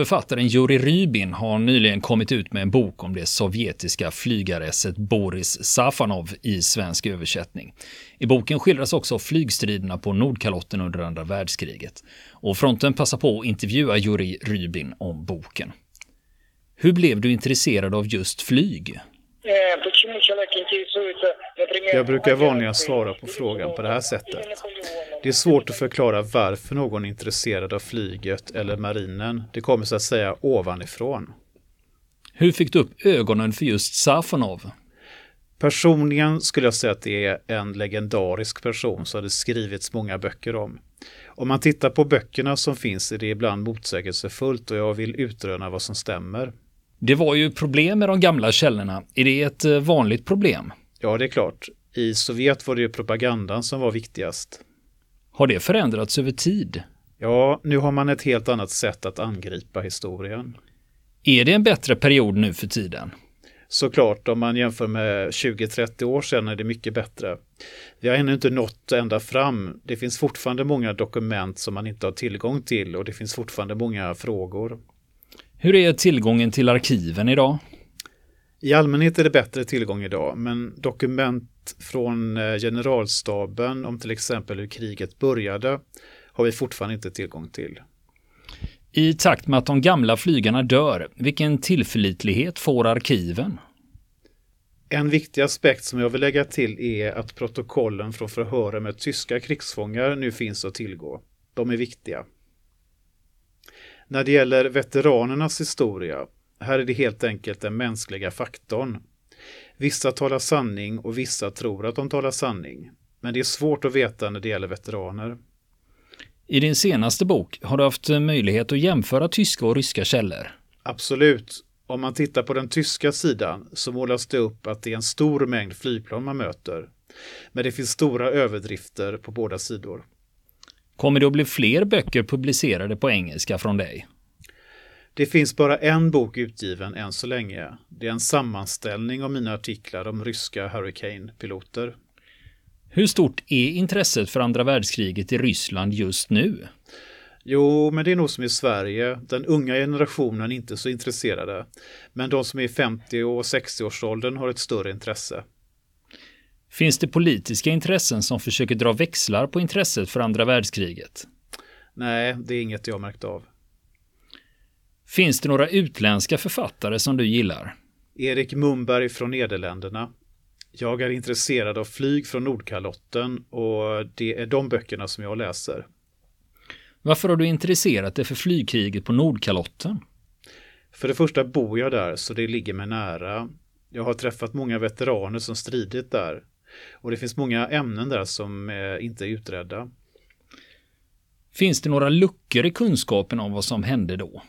Författaren Jurij Rybin har nyligen kommit ut med en bok om det sovjetiska flygaresset Boris Safanov i svensk översättning. I boken skildras också flygstriderna på Nordkalotten under andra världskriget. Och fronten passar på att intervjua Jurij Rybin om boken. Hur blev du intresserad av just flyg? Jag brukar vanligen svara på frågan på det här sättet. Det är svårt att förklara varför någon är intresserad av flyget eller marinen. Det kommer så att säga ovanifrån. Hur fick du upp ögonen för just Safonov? Personligen skulle jag säga att det är en legendarisk person som det skrivits många böcker om. Om man tittar på böckerna som finns är det ibland motsägelsefullt och jag vill utröna vad som stämmer. Det var ju problem med de gamla källorna. Är det ett eh, vanligt problem? Ja, det är klart. I Sovjet var det ju propagandan som var viktigast. Har det förändrats över tid? Ja, nu har man ett helt annat sätt att angripa historien. Är det en bättre period nu för tiden? Såklart, om man jämför med 20-30 år sedan är det mycket bättre. Vi har ännu inte nått ända fram. Det finns fortfarande många dokument som man inte har tillgång till och det finns fortfarande många frågor. Hur är tillgången till arkiven idag? I allmänhet är det bättre tillgång idag, men dokument från eh, generalstaben om till exempel hur kriget började har vi fortfarande inte tillgång till. I takt med att de gamla flygarna dör, vilken tillförlitlighet får arkiven? En viktig aspekt som jag vill lägga till är att protokollen från förhören med tyska krigsfångar nu finns att tillgå. De är viktiga. När det gäller veteranernas historia, här är det helt enkelt den mänskliga faktorn. Vissa talar sanning och vissa tror att de talar sanning. Men det är svårt att veta när det gäller veteraner. I din senaste bok har du haft möjlighet att jämföra tyska och ryska källor. Absolut. Om man tittar på den tyska sidan så målas det upp att det är en stor mängd flygplan man möter. Men det finns stora överdrifter på båda sidor. Kommer det att bli fler böcker publicerade på engelska från dig? Det finns bara en bok utgiven än så länge. Det är en sammanställning av mina artiklar om ryska Hurricane-piloter. Hur stort är intresset för andra världskriget i Ryssland just nu? Jo, men det är nog som i Sverige. Den unga generationen är inte så intresserade. Men de som är i 50 och 60-årsåldern har ett större intresse. Finns det politiska intressen som försöker dra växlar på intresset för andra världskriget? Nej, det är inget jag märkt av. Finns det några utländska författare som du gillar? Erik Mumberg från Nederländerna. Jag är intresserad av flyg från Nordkalotten och det är de böckerna som jag läser. Varför har du intresserat dig för flygkriget på Nordkalotten? För det första bor jag där så det ligger mig nära. Jag har träffat många veteraner som stridit där och det finns många ämnen där som inte är utredda. Finns det några luckor i kunskapen om vad som hände då?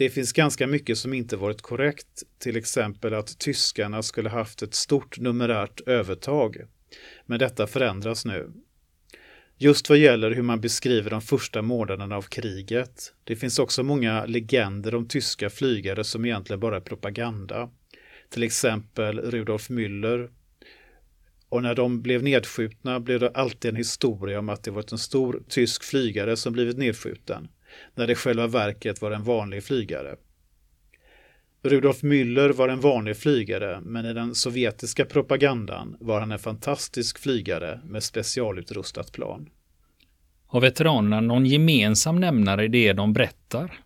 Det finns ganska mycket som inte varit korrekt, till exempel att tyskarna skulle haft ett stort numerärt övertag. Men detta förändras nu. Just vad gäller hur man beskriver de första månaderna av kriget. Det finns också många legender om tyska flygare som egentligen bara är propaganda. Till exempel Rudolf Müller. Och när de blev nedskjutna blev det alltid en historia om att det varit en stor tysk flygare som blivit nedskjuten när det själva verket var en vanlig flygare. Rudolf Müller var en vanlig flygare, men i den sovjetiska propagandan var han en fantastisk flygare med specialutrustat plan. Har veteranerna någon gemensam nämnare i det de berättar?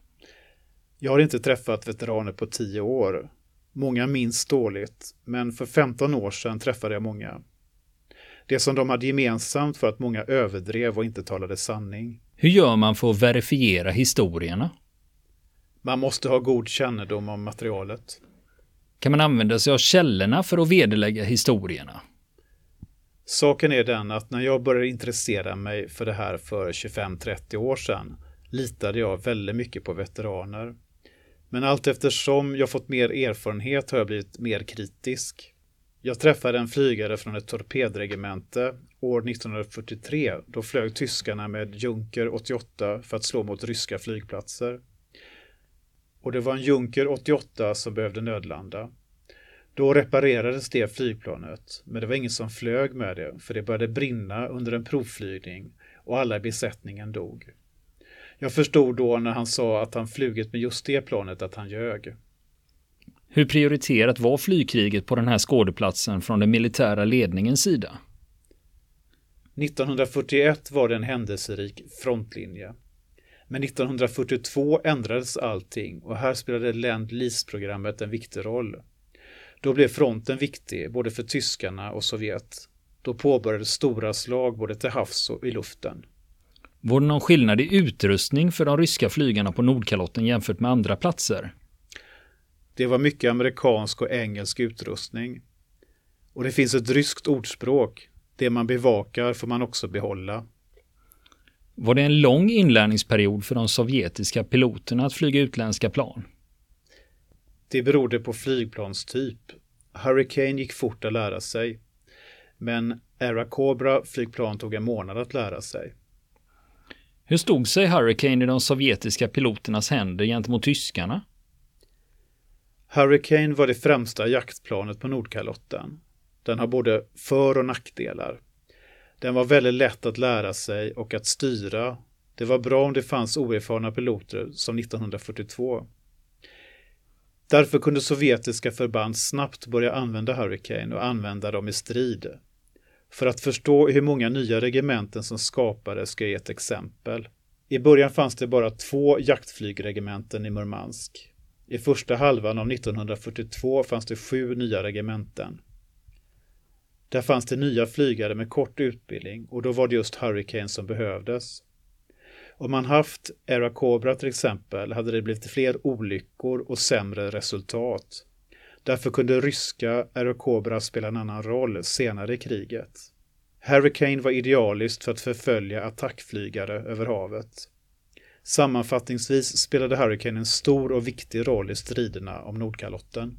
Jag har inte träffat veteraner på tio år. Många minns dåligt, men för 15 år sedan träffade jag många. Det som de hade gemensamt var att många överdrev och inte talade sanning. Hur gör man för att verifiera historierna? Man måste ha god kännedom om materialet. Kan man använda sig av källorna för att vederlägga historierna? Saken är den att när jag började intressera mig för det här för 25-30 år sedan litade jag väldigt mycket på veteraner. Men allt eftersom jag fått mer erfarenhet har jag blivit mer kritisk. Jag träffade en flygare från ett torpedregemente år 1943. Då flög tyskarna med Junker 88 för att slå mot ryska flygplatser. Och det var en Junker 88 som behövde nödlanda. Då reparerades det flygplanet, men det var ingen som flög med det för det började brinna under en provflygning och alla i besättningen dog. Jag förstod då när han sa att han flugit med just det planet att han ljög. Hur prioriterat var flygkriget på den här skådeplatsen från den militära ledningens sida? 1941 var det en händelserik frontlinje. Men 1942 ändrades allting och här spelade Lend Lease-programmet en viktig roll. Då blev fronten viktig både för tyskarna och Sovjet. Då påbörjades stora slag både till havs och i luften. Var det någon skillnad i utrustning för de ryska flygarna på Nordkalotten jämfört med andra platser? Det var mycket amerikansk och engelsk utrustning. Och det finns ett ryskt ordspråk. Det man bevakar får man också behålla. Var det en lång inlärningsperiod för de sovjetiska piloterna att flyga utländska plan? Det berodde på flygplanstyp. Hurricane gick fort att lära sig. Men Era Cobra flygplan tog en månad att lära sig. Hur stod sig Hurricane i de sovjetiska piloternas händer gentemot tyskarna? Hurricane var det främsta jaktplanet på Nordkalotten. Den har både för och nackdelar. Den var väldigt lätt att lära sig och att styra. Det var bra om det fanns oerfarna piloter som 1942. Därför kunde sovjetiska förband snabbt börja använda Hurricane och använda dem i strid. För att förstå hur många nya regementen som skapades ska jag ge ett exempel. I början fanns det bara två jaktflygregementen i Murmansk. I första halvan av 1942 fanns det sju nya regementen. Där fanns det nya flygare med kort utbildning och då var det just Hurricane som behövdes. Om man haft Era Cobra till exempel hade det blivit fler olyckor och sämre resultat. Därför kunde ryska Era Cobra spela en annan roll senare i kriget. Hurricane var idealiskt för att förfölja attackflygare över havet. Sammanfattningsvis spelade Hurricane en stor och viktig roll i striderna om Nordkalotten.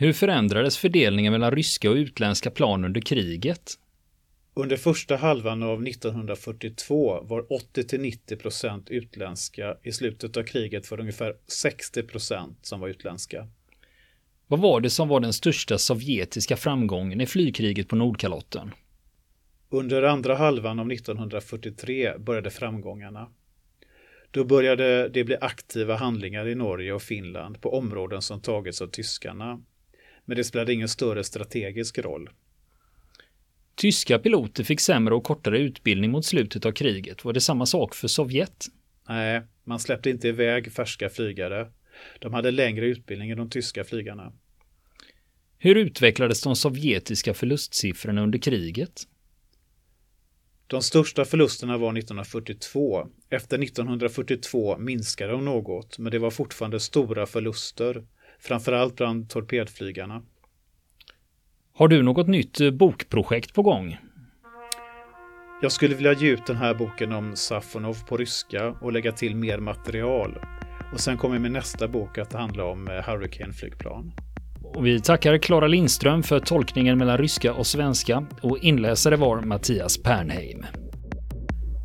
Hur förändrades fördelningen mellan ryska och utländska plan under kriget? Under första halvan av 1942 var 80-90% utländska. I slutet av kriget var det ungefär 60% som var utländska. Vad var det som var den största sovjetiska framgången i flygkriget på Nordkalotten? Under andra halvan av 1943 började framgångarna. Då började det bli aktiva handlingar i Norge och Finland på områden som tagits av tyskarna. Men det spelade ingen större strategisk roll. Tyska piloter fick sämre och kortare utbildning mot slutet av kriget. Var det samma sak för Sovjet? Nej, man släppte inte iväg färska flygare. De hade längre utbildning än de tyska flygarna. Hur utvecklades de sovjetiska förlustsiffrorna under kriget? De största förlusterna var 1942. Efter 1942 minskade de något, men det var fortfarande stora förluster, framförallt bland torpedflygarna. Har du något nytt eh, bokprojekt på gång? Jag skulle vilja ge ut den här boken om Safonov på ryska och lägga till mer material. Och sen kommer min nästa bok att handla om eh, Hurricane-flygplan. Och vi tackar Klara Lindström för tolkningen mellan ryska och svenska och inläsare var Mattias Pernheim.